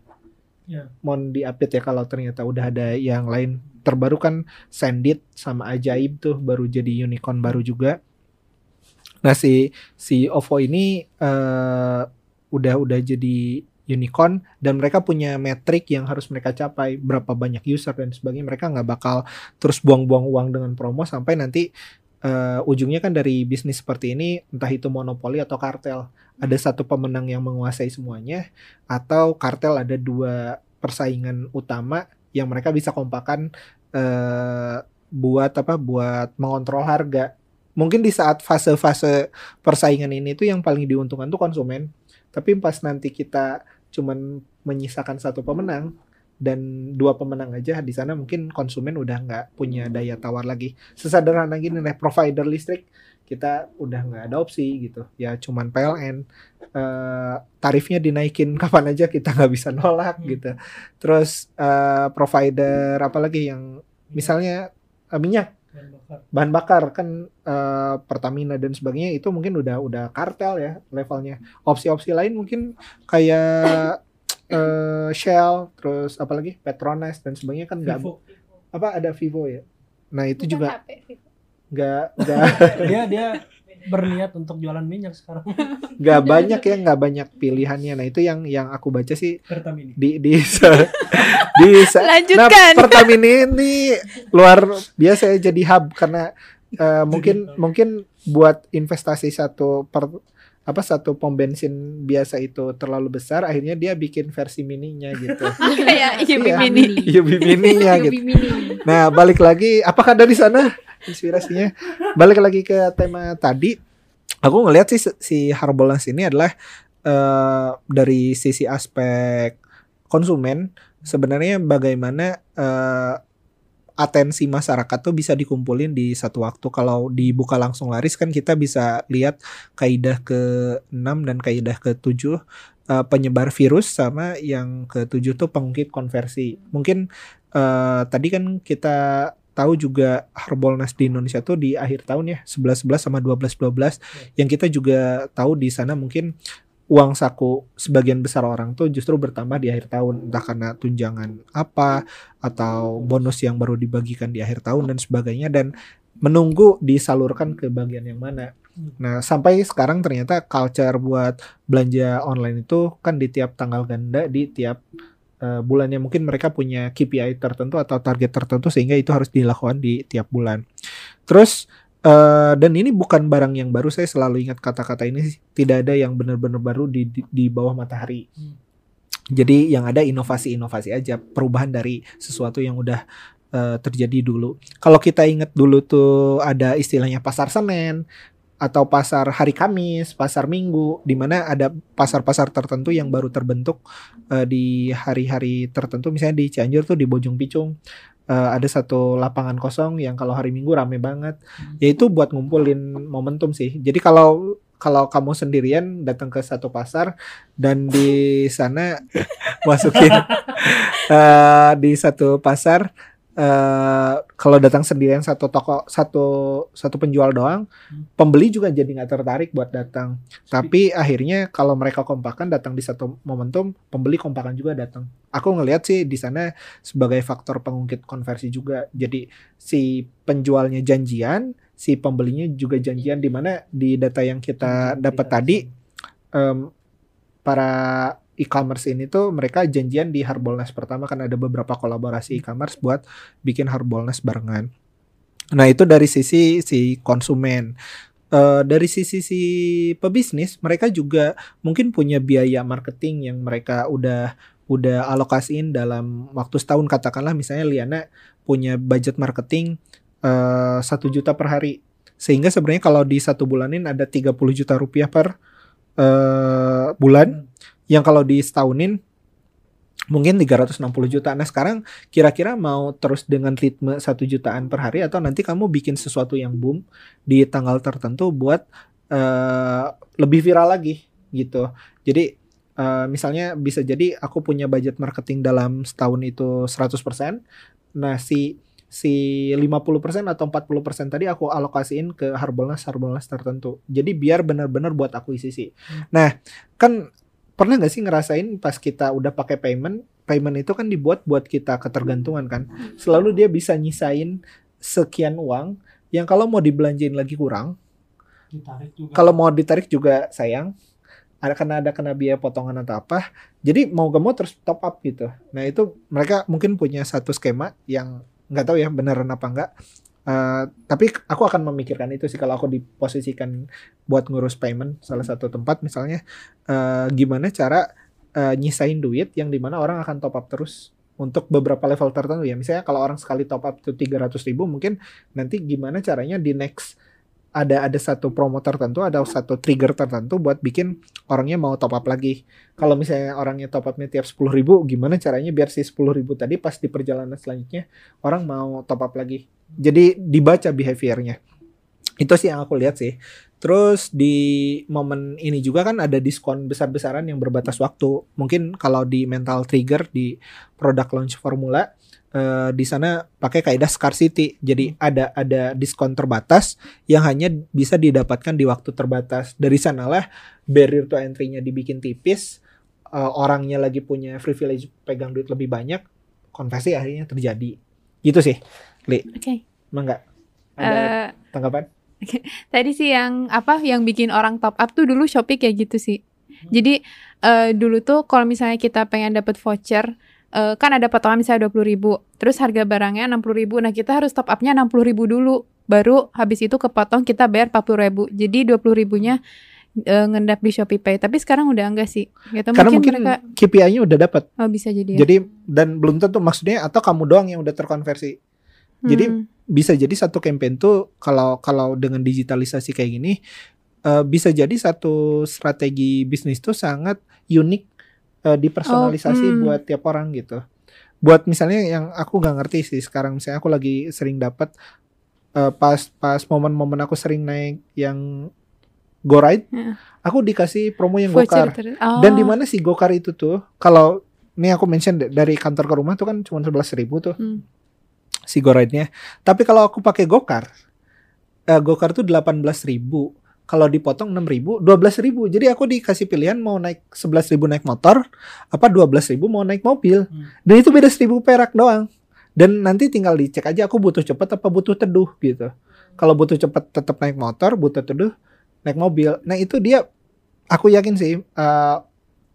Ya. Mohon di-update ya kalau ternyata udah ada yang lain. Terbaru kan Sendit sama Ajaib tuh baru jadi unicorn baru juga. Nah, si si OVO ini eh udah udah jadi unicorn dan mereka punya metrik yang harus mereka capai berapa banyak user dan sebagainya mereka nggak bakal terus buang-buang uang dengan promo sampai nanti eh, ujungnya kan dari bisnis seperti ini entah itu monopoli atau kartel ada satu pemenang yang menguasai semuanya atau kartel ada dua persaingan utama yang mereka bisa kompakan eh, buat apa buat mengontrol harga. Mungkin di saat fase-fase persaingan ini tuh yang paling diuntungkan tuh konsumen tapi pas nanti kita cuman menyisakan satu pemenang dan dua pemenang aja di sana mungkin konsumen udah nggak punya daya tawar lagi. Sesederhana gini nih provider listrik kita udah nggak ada opsi gitu. Ya cuman PLN eh, tarifnya dinaikin <laughs> kapan aja kita nggak bisa nolak Hmm. gitu. Terus eh, provider apalagi yang misalnya eh, minyak Bahan bakar. bahan bakar kan eh, Pertamina dan sebagainya itu mungkin udah udah kartel ya levelnya. Opsi-opsi lain mungkin kayak eh, Shell, terus apalagi Petronas dan sebagainya kan nggak apa ada Vivo ya. Nah itu Bukan juga nggak nggak <laughs> dia dia berniat untuk jualan minyak sekarang <laughs> nggak banyak ya nggak banyak pilihannya. Nah itu yang yang aku baca sih Pertamini. di di <laughs> di Nah, Lanjutkan. Pertamina ini luar biasa ya jadi hub karena eh, mungkin mungkin buat investasi satu per apa satu pom bensin biasa itu terlalu besar akhirnya dia bikin versi mininya gitu. <laughs> Kayak Yubi Iya. Mini. Mininya gitu. Mini. Nah, balik lagi apakah dari sana inspirasinya? Balik lagi ke tema tadi. Aku ngelihat sih si Harbolnas ini adalah eh, dari sisi aspek konsumen sebenarnya bagaimana eh, atensi masyarakat tuh bisa dikumpulin di satu waktu. Kalau dibuka langsung laris kan kita bisa lihat kaidah ke-6 dan kaidah ke-7 eh, penyebar virus sama yang ke-7 tuh pengungkit konversi. Mungkin eh, tadi kan kita tahu juga Harbolnas di Indonesia tuh di akhir tahun ya 11-11 sama 12-12 yang kita juga tahu di sana mungkin uang saku sebagian besar orang tuh justru bertambah di akhir tahun entah karena tunjangan apa atau bonus yang baru dibagikan di akhir tahun dan sebagainya dan menunggu disalurkan ke bagian yang mana. Nah, sampai sekarang ternyata culture buat belanja online itu kan di tiap tanggal ganda di tiap eh, bulannya mungkin mereka punya KPI tertentu atau target tertentu sehingga itu harus dilakukan di tiap bulan. Terus eh, dan ini bukan barang yang baru saya selalu ingat kata-kata ini sih. tidak ada yang benar-benar baru di, di di bawah matahari. Hmm. Jadi yang ada inovasi-inovasi aja perubahan dari sesuatu yang udah eh, terjadi dulu. Kalau kita ingat dulu tuh ada istilahnya pasar Senen atau pasar hari Kamis, pasar Minggu, di mana ada pasar-pasar tertentu yang baru terbentuk eh, di hari-hari tertentu. Misalnya di Cianjur tuh di Bojong Picung eh, ada satu lapangan kosong yang kalau hari Minggu rame banget. Yaitu buat ngumpulin momentum sih. Jadi kalau kalau kamu sendirian datang ke satu pasar dan di sana <laughs> masukin eh, di satu pasar eh kalau datang sendirian satu toko satu satu penjual doang pembeli juga jadi nggak tertarik buat datang. Tapi akhirnya kalau mereka kompakan datang di satu momentum pembeli kompakan juga datang. Aku ngelihat sih di sana sebagai faktor pengungkit konversi juga. Jadi si penjualnya janjian si pembelinya juga janjian di mana di data yang kita dapat tadi em, para e-commerce ini tuh mereka janjian di Harbolnas pertama kan ada beberapa kolaborasi e-commerce buat bikin Harbolnas barengan. Nah itu dari sisi si konsumen. Eh, dari sisi si pebisnis mereka juga mungkin punya biaya marketing yang mereka udah udah alokasiin dalam waktu setahun. Katakanlah misalnya Liana punya budget marketing eh, satu juta per hari. Sehingga sebenarnya kalau di satu bulanin ada 30 juta rupiah per eh, bulan yang kalau di setahunin mungkin 360 juta. Nah sekarang kira-kira mau terus dengan ritme satu jutaan per hari atau nanti kamu bikin sesuatu yang boom di tanggal tertentu buat eh, lebih viral lagi gitu. Jadi eh, misalnya bisa jadi aku punya budget marketing dalam setahun itu 100%. Nah si si 50% atau 40% tadi aku alokasiin ke Harbolnas Harbolnas tertentu. Jadi biar benar-benar buat akuisisi. Nah, kan pernah nggak sih ngerasain pas kita udah pakai payment, payment itu kan dibuat buat kita ketergantungan kan. Selalu dia bisa nyisain sekian uang yang kalau mau dibelanjain lagi kurang, kalau mau ditarik juga sayang. Ada karena ada kena biaya potongan atau apa. Jadi mau gak mau terus top up gitu. Nah, itu mereka mungkin punya satu skema yang nggak tahu ya beneran apa enggak. Eh, tapi aku akan memikirkan itu sih kalau aku diposisikan buat ngurus payment salah satu tempat misalnya eh, gimana cara eh, nyisain duit yang di mana orang akan top up terus untuk beberapa level tertentu ya. Misalnya kalau orang sekali top up itu 300 ribu mungkin nanti gimana caranya di next ada ada satu promo tertentu ada satu trigger tertentu buat bikin orangnya mau top up lagi. Kalau misalnya orangnya top upnya tiap 10 ribu gimana caranya biar si 10 ribu tadi pas di perjalanan selanjutnya orang mau top up lagi? Jadi dibaca behaviornya. Itu sih yang aku lihat sih. Terus di momen ini juga kan ada diskon besar-besaran yang berbatas waktu. Mungkin kalau di mental trigger di produk launch formula eh, di sana pakai kaidah scarcity jadi ada ada diskon terbatas yang hanya bisa didapatkan di waktu terbatas. Dari sanalah barrier to entry-nya dibikin tipis eh, orangnya lagi punya privilege pegang duit lebih banyak konversi akhirnya terjadi. Gitu sih Li. Oke. emang nggak? Ada Eh, tanggapan Tadi sih yang apa yang bikin orang top up tuh dulu Shopee kayak gitu sih. Jadi eh, dulu tuh kalau misalnya kita pengen dapat voucher eh, kan ada potongan misalnya 20.000 ribu terus harga barangnya 60.000 ribu nah kita harus top upnya 60.000 ribu dulu baru habis itu kepotong kita bayar 40.000 ribu. Jadi 20 ribunya eh, ngendap di Shopee Pay. Tapi sekarang udah enggak sih. Gitu karena mungkin, mungkin mereka KPI-nya udah dapat oh bisa jadi ya. jadi dan belum tentu maksudnya atau kamu doang yang udah terkonversi. Jadi Hmm. bisa jadi satu campaign tuh kalau kalau dengan digitalisasi kayak gini eh, bisa jadi satu strategi bisnis tuh sangat unik eh, dipersonalisasi Oh, hmm. buat tiap orang gitu. Buat misalnya yang aku nggak ngerti sih sekarang misalnya aku lagi sering dapat eh, pas pas momen-momen aku sering naik yang Go Ride, Ya. aku dikasih promo yang Gokar. oh. Dan di mana sih Gokar itu tuh? Kalau ini aku mention dari kantor ke rumah tuh kan cuma 11.000 ribu tuh Hmm. si Go Ride-nya. Tapi kalau aku pakai Gokar, eh, Gokar tuh 18.000 ribu. Kalau dipotong 6 ribu, 12 ribu. Jadi aku dikasih pilihan mau naik 11 ribu naik motor, apa 12 ribu mau naik mobil. Hmm. Dan itu beda 1000 perak doang. Dan nanti tinggal dicek aja aku butuh cepet apa butuh teduh gitu. Kalau butuh cepet tetap naik motor, butuh teduh naik mobil. Nah itu dia, aku yakin sih eh,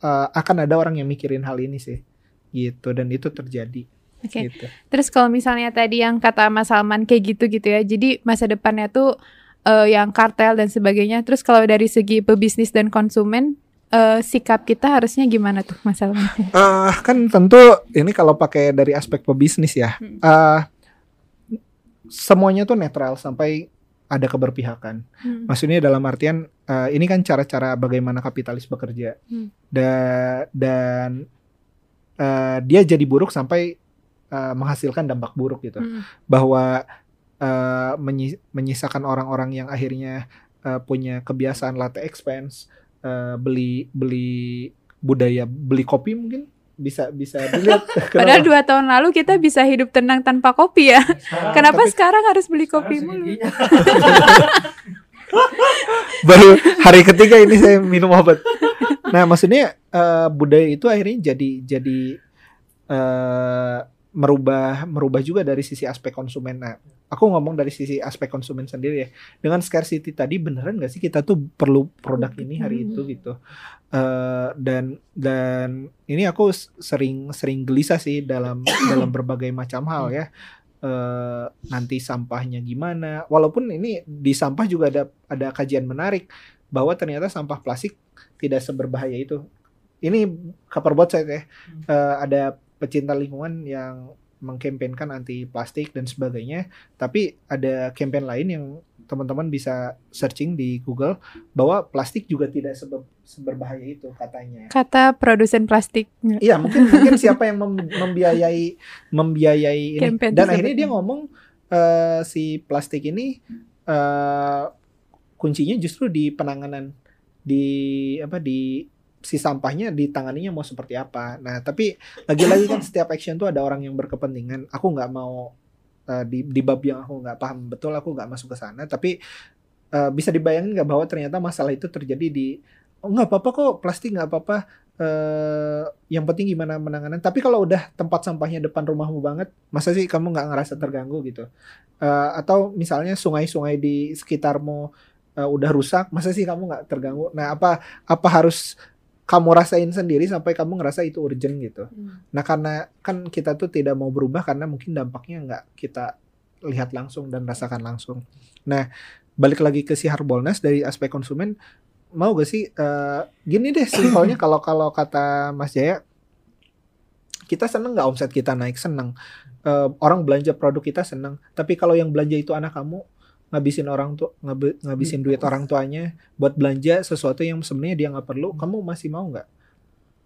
eh, akan ada orang yang mikirin hal ini sih. gitu dan itu terjadi Oke. gitu. Terus kalau misalnya tadi yang kata Mas Salman kayak gitu gitu ya. Jadi masa depannya tuh eh, yang kartel dan sebagainya. Terus kalau dari segi pebisnis dan konsumen eh, sikap kita harusnya gimana tuh Mas? <laughs> Eh, kan tentu ini kalau pakai dari aspek pebisnis ya, Hmm. eh, semuanya tuh netral sampai ada keberpihakan. Hmm. Maksudnya dalam artian eh, ini kan cara-cara bagaimana kapitalis bekerja Hmm. Da- dan eh, dia jadi buruk sampai eh, menghasilkan dampak buruk gitu. Hmm. Bahwa eh, menyi- menyisakan orang-orang yang akhirnya eh, punya kebiasaan latte expense, eh, beli beli budaya beli kopi mungkin bisa bisa dilihat. <laughs> Padahal dua tahun lalu kita bisa hidup tenang tanpa kopi ya. Sekarang- <laughs> Kenapa tapi- sekarang harus beli kopi mulu? <laughs> baru hari ketiga ini saya minum obat. Nah, maksudnya eh, budaya itu akhirnya jadi jadi eh, merubah merubah juga dari sisi aspek konsumen. Nah, aku ngomong dari sisi aspek konsumen sendiri ya. Dengan scarcity tadi beneran nggak sih kita tuh perlu produk ini hari itu gitu. Eh, dan dan ini aku sering sering gelisah sih dalam <coughs> dalam berbagai macam hal ya. Eh, nanti sampahnya gimana? Walaupun ini di sampah juga ada ada kajian menarik bahwa ternyata sampah plastik tidak seberbahaya itu. Ini kabar buat saya ya. Eh, ada pecinta lingkungan yang mengkampanyekan anti plastik dan sebagainya, tapi ada campaign lain yang teman-teman bisa searching di Google bahwa plastik juga tidak sebe- seberbahaya itu katanya. Kata produsen plastik. Iya mungkin mungkin siapa yang mem- membiayai membiayai ini Campaign dan akhirnya dia ngomong eh, si plastik ini eh, kuncinya justru di penanganan di apa di si sampahnya ditanganinya mau seperti apa. Nah tapi lagi-lagi kan setiap action tuh ada orang yang berkepentingan. Aku nggak mau eh, di di bab yang aku nggak paham betul aku nggak masuk ke sana. Tapi eh, bisa dibayangin nggak bahwa ternyata masalah itu terjadi di oh nggak apa-apa kok plastik nggak apa-apa eh yang penting gimana menanganan. Tapi kalau udah tempat sampahnya depan rumahmu banget, masa sih kamu nggak ngerasa terganggu gitu? Eh, atau misalnya sungai-sungai di sekitarmu eh, udah rusak, masa sih kamu nggak terganggu? Nah, apa apa harus kamu rasain sendiri sampai kamu ngerasa itu urgent gitu? Nah, karena kan kita tuh tidak mau berubah karena mungkin dampaknya nggak kita lihat langsung dan rasakan langsung. Nah, balik lagi ke si Harbolnas dari aspek konsumen, mau gak sih eh, gini deh simpelnya <clears throat> kalau kalau kata Mas Jaya, kita seneng nggak omset kita naik seneng, Eh, orang belanja produk kita seneng, tapi kalau yang belanja itu anak kamu ngabisin orang ngabe- ngabisin duit orang tuanya buat belanja sesuatu yang sebenarnya dia nggak perlu, kamu masih mau nggak?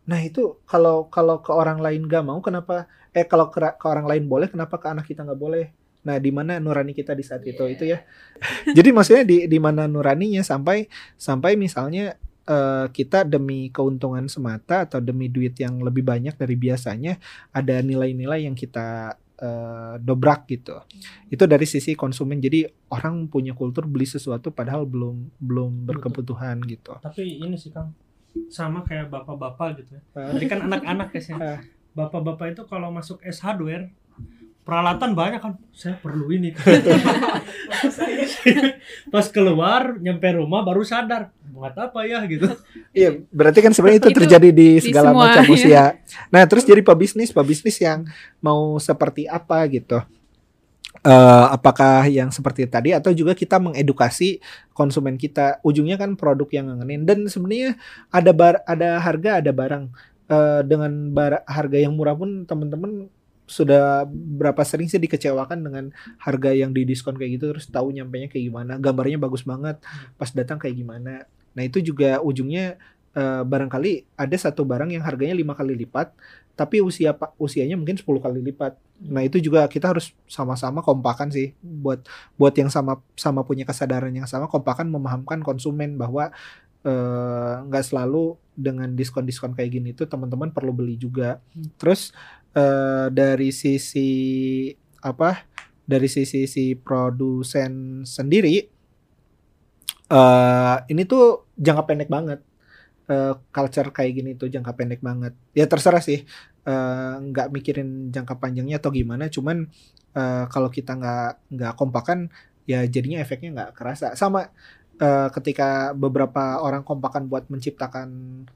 Nah itu kalau kalau ke orang lain gak mau kenapa eh kalau ke, ke orang lain boleh kenapa ke anak kita nggak boleh? Nah di mana nurani kita di saat itu itu ya. <laughs> Jadi maksudnya di di mana nuraninya sampai sampai misalnya eh, kita demi keuntungan semata atau demi duit yang lebih banyak dari biasanya ada nilai-nilai yang kita eh, dobrak gitu. Itu dari sisi konsumen. Jadi orang punya kultur beli sesuatu padahal belum belum berkebutuhan gitu. Tapi ini sih Kang sama kayak bapak-bapak gitu ya. Tadi kan anak-anak ya sih. <laughs> Eh. Bapak-bapak itu kalau masuk S hardware peralatan banyak kan. Saya perlu ini. <laughs> Pas keluar nyampe rumah baru sadar buat apa ya gitu. Iya, berarti kan sebenarnya itu Itu terjadi di di segala semua, macam ya. <laughs> usia. Nah, terus jadi pebisnis, pebisnis yang mau seperti apa gitu. Eh, apakah yang seperti tadi atau juga kita mengedukasi konsumen kita ujungnya kan produk yang ngangenin dan sebenarnya ada bar ada harga ada barang Eh, dengan bar- harga yang murah pun teman-teman sudah berapa sering sih dikecewakan dengan harga yang didiskon kayak gitu terus tahu nyampainya kayak gimana gambarnya bagus banget pas datang kayak gimana. Nah itu juga ujungnya eh, barangkali ada satu barang yang harganya lima kali lipat tapi usia usianya mungkin 10 kali lipat. Nah itu juga kita harus sama-sama kompakan sih buat buat yang sama sama punya kesadaran yang sama kompakan memahamkan konsumen bahwa eh, nggak selalu dengan diskon-diskon kayak gini tuh teman-teman perlu beli juga. Terus eh, dari sisi apa dari sisi si produsen sendiri eh ini tuh jangka pendek banget. Eh, culture kayak gini tuh jangka pendek banget. Ya terserah sih nggak mikirin jangka panjangnya atau gimana cuman eh, kalau kita nggak nggak kompakan ya jadinya efeknya nggak kerasa. Sama eh, ketika beberapa orang kompakan buat menciptakan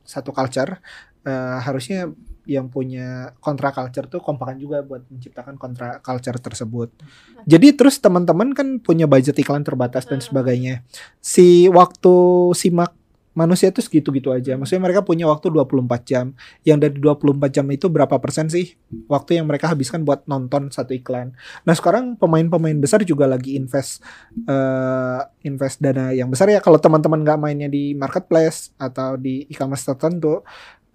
satu culture, eh, harusnya yang punya kontra culture tuh kompakan juga buat menciptakan kontra culture tersebut. Jadi terus teman-teman kan punya budget iklan terbatas dan Hmm. sebagainya. Si waktu simak manusia tuh segitu-gitu aja. Maksudnya mereka punya waktu 24 jam. Yang dari 24 jam itu berapa persen sih waktu yang mereka habiskan buat nonton satu iklan. Nah, sekarang pemain-pemain besar juga lagi invest eh invest dana yang besar ya. Kalau teman-teman nggak mainnya di marketplace atau di e-commerce tertentu,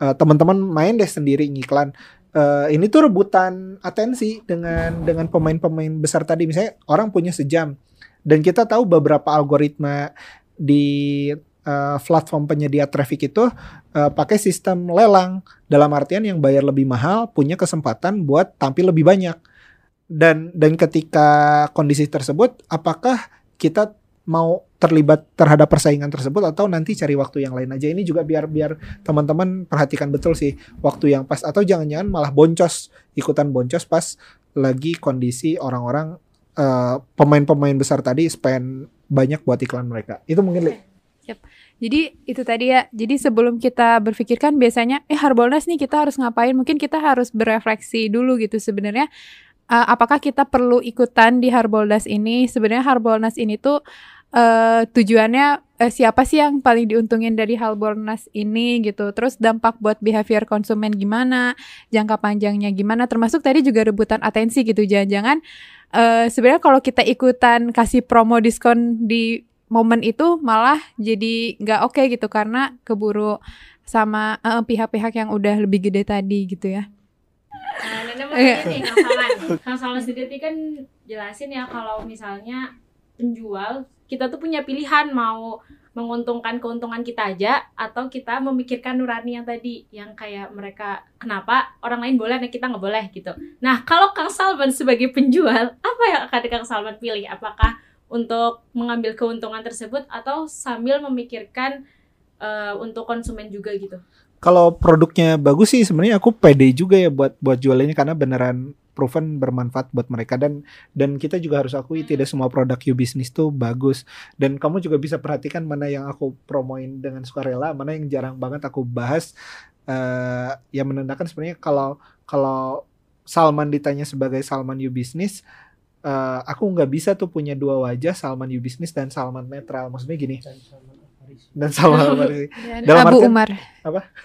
eh, teman-teman main deh sendiri ngiklan. Eh, ini tuh rebutan atensi dengan dengan pemain-pemain besar tadi. Misalnya orang punya sejam dan kita tahu beberapa algoritma di eh, platform penyedia traffic itu eh, pakai sistem lelang dalam artian yang bayar lebih mahal punya kesempatan buat tampil lebih banyak dan dan ketika kondisi tersebut apakah kita mau terlibat terhadap persaingan tersebut atau nanti cari waktu yang lain aja ini juga biar biar teman-teman perhatikan betul sih waktu yang pas atau jangan-jangan malah boncos ikutan boncos pas lagi kondisi orang-orang eh, pemain-pemain besar tadi spend banyak buat iklan mereka itu mungkin Li. Jadi itu tadi ya. Jadi sebelum kita berpikirkan biasanya eh Harbolnas nih kita harus ngapain? Mungkin kita harus berefleksi dulu gitu sebenarnya eh, apakah kita perlu ikutan di Harbolnas ini? Sebenarnya Harbolnas ini tuh eh, tujuannya eh, siapa sih yang paling diuntungin dari Harbolnas ini gitu. Terus dampak buat behavior konsumen gimana? Jangka panjangnya gimana? Termasuk tadi juga rebutan atensi gitu. Jangan-jangan eh, sebenarnya kalau kita ikutan kasih promo diskon di momen itu malah jadi nggak oke gitu karena keburu sama pihak-pihak yang udah lebih gede tadi gitu ya. Nah, Nenek mau Iya. tanya nih Kang. Kang sendiri kan jelasin ya kalau misalnya penjual kita tuh punya pilihan mau menguntungkan keuntungan kita aja atau kita memikirkan nurani yang tadi yang kayak mereka kenapa orang lain boleh nah kita nggak boleh gitu. Nah kalau Kang Salman sebagai penjual apa yang akan Kang Salman pilih? Apakah untuk mengambil keuntungan tersebut atau sambil memikirkan eh, untuk konsumen juga gitu? Kalau produknya bagus sih sebenarnya aku pede juga ya buat buat jualannya karena beneran proven bermanfaat buat mereka. Dan dan kita juga harus akui tidak semua produk you business tuh bagus. Dan kamu juga bisa perhatikan mana yang aku promoin dengan sukarela mana yang jarang banget aku bahas. Eh yang menandakan sebenarnya kalau kalau Salman ditanya sebagai Salman you business eh, aku nggak bisa tuh punya dua wajah Salman you business dan Salman netral. Maksudnya gini dan Salman Al-Farisi. <laughs> Dalam Abu artian- Umar.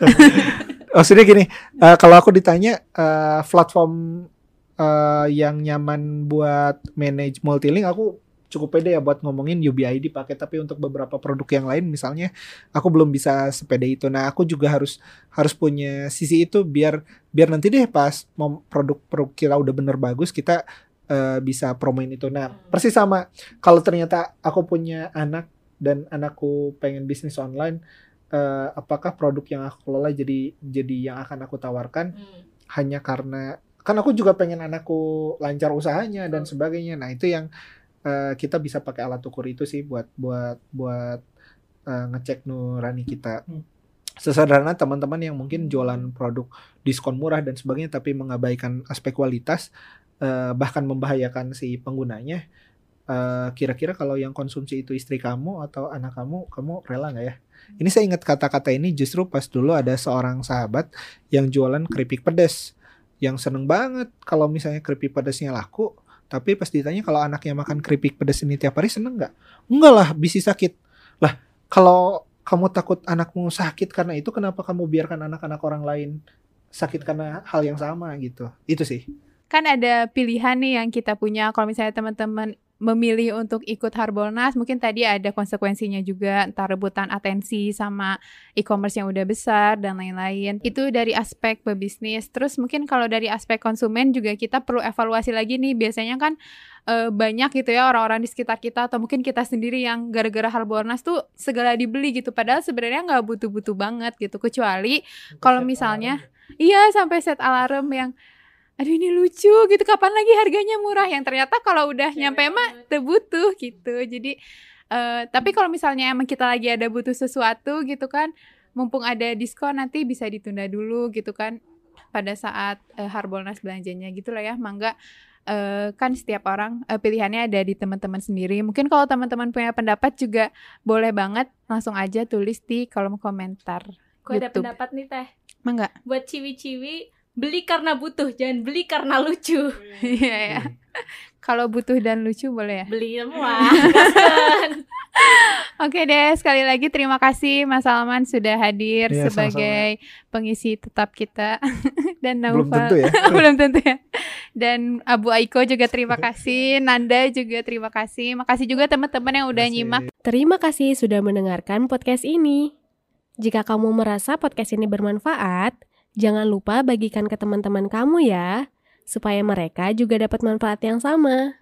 <laughs> Maksudnya gini, eh, kalau aku ditanya eh, platform eh, yang nyaman buat manage multilink, aku cukup pede ya buat ngomongin UBID pakai tapi untuk beberapa produk yang lain misalnya aku belum bisa sepede itu. Nah, aku juga harus harus punya sisi itu biar biar nanti deh pas mau produk-produk kita udah bener bagus kita eh, bisa promoin itu. Nah, persis sama kalau ternyata aku punya anak dan anakku pengen bisnis online eh, apakah produk yang aku kelola jadi jadi yang akan aku tawarkan hanya karena kan aku juga pengen anakku lancar usahanya dan sebagainya. Nah, itu yang eh, kita bisa pakai alat ukur itu sih buat buat buat eh, ngecek nurani kita. Hmm. Sesederhana teman-teman yang mungkin jualan produk diskon murah dan sebagainya tapi mengabaikan aspek kualitas eh, bahkan membahayakan si penggunanya. Eh, kira-kira kalau yang konsumsi itu istri kamu atau anak kamu, kamu rela nggak ya? Ini saya ingat kata-kata ini justru pas dulu ada seorang sahabat yang jualan keripik pedas yang seneng banget kalau misalnya keripik pedasnya laku tapi pas ditanya kalau anaknya makan keripik pedas ini tiap hari seneng nggak? Enggak lah bisa sakit. Lah kalau kamu takut anakmu sakit karena itu kenapa kamu biarkan anak-anak orang lain sakit karena hal yang sama gitu? Itu sih. Kan ada pilihan nih yang kita punya. Kalau misalnya teman-teman memilih untuk ikut Harbolnas, mungkin tadi ada konsekuensinya juga, entah rebutan atensi sama e-commerce yang udah besar dan lain-lain. Itu dari aspek pebisnis. Terus mungkin kalau dari aspek konsumen juga kita perlu evaluasi lagi nih. Biasanya kan eh, banyak gitu ya orang-orang di sekitar kita atau mungkin kita sendiri yang gara-gara Harbolnas tuh segala dibeli gitu. Padahal sebenarnya nggak butuh-butuh banget gitu. Kecuali Kalau misalnya- Iya sampai set alarm yang aduh ini lucu gitu kapan lagi harganya murah yang ternyata kalau udah nyampe mah butuh gitu jadi eh, tapi kalau misalnya emang kita lagi ada butuh sesuatu gitu kan mumpung ada diskon nanti bisa ditunda dulu gitu kan pada saat eh, Harbolnas belanjanya gitu lah ya mangga eh, kan setiap orang eh, pilihannya ada di teman-teman sendiri. Mungkin kalau teman-teman punya pendapat juga boleh banget langsung aja tulis di kolom komentar. Gue ada pendapat nih teh. Mangga. Buat ciwi-ciwi beli karena butuh, jangan beli karena lucu. Iya ya. Kalau butuh dan lucu boleh ya. Beli semua. Gaskeun. <laughs> Oke deh, sekali lagi terima kasih Mas Salman sudah hadir Iya, sebagai pengisi tetap kita <laughs> dan Belum Naufal. tentu ya. <laughs> Belum tentu ya. Dan Abu Aiko juga terima kasih, Nanda juga terima kasih. Makasih juga teman-teman yang udah Terima nyimak. kasih. Terima kasih sudah mendengarkan podcast ini. Jika kamu merasa podcast ini bermanfaat, jangan lupa bagikan ke teman-teman kamu ya, supaya mereka juga dapat manfaat yang sama.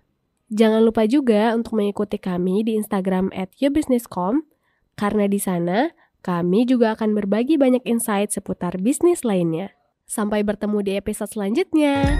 Jangan lupa juga untuk mengikuti kami di Instagram at yourbusinesscom, karena di sana kami juga akan berbagi banyak insight seputar bisnis lainnya. Sampai bertemu di episode selanjutnya.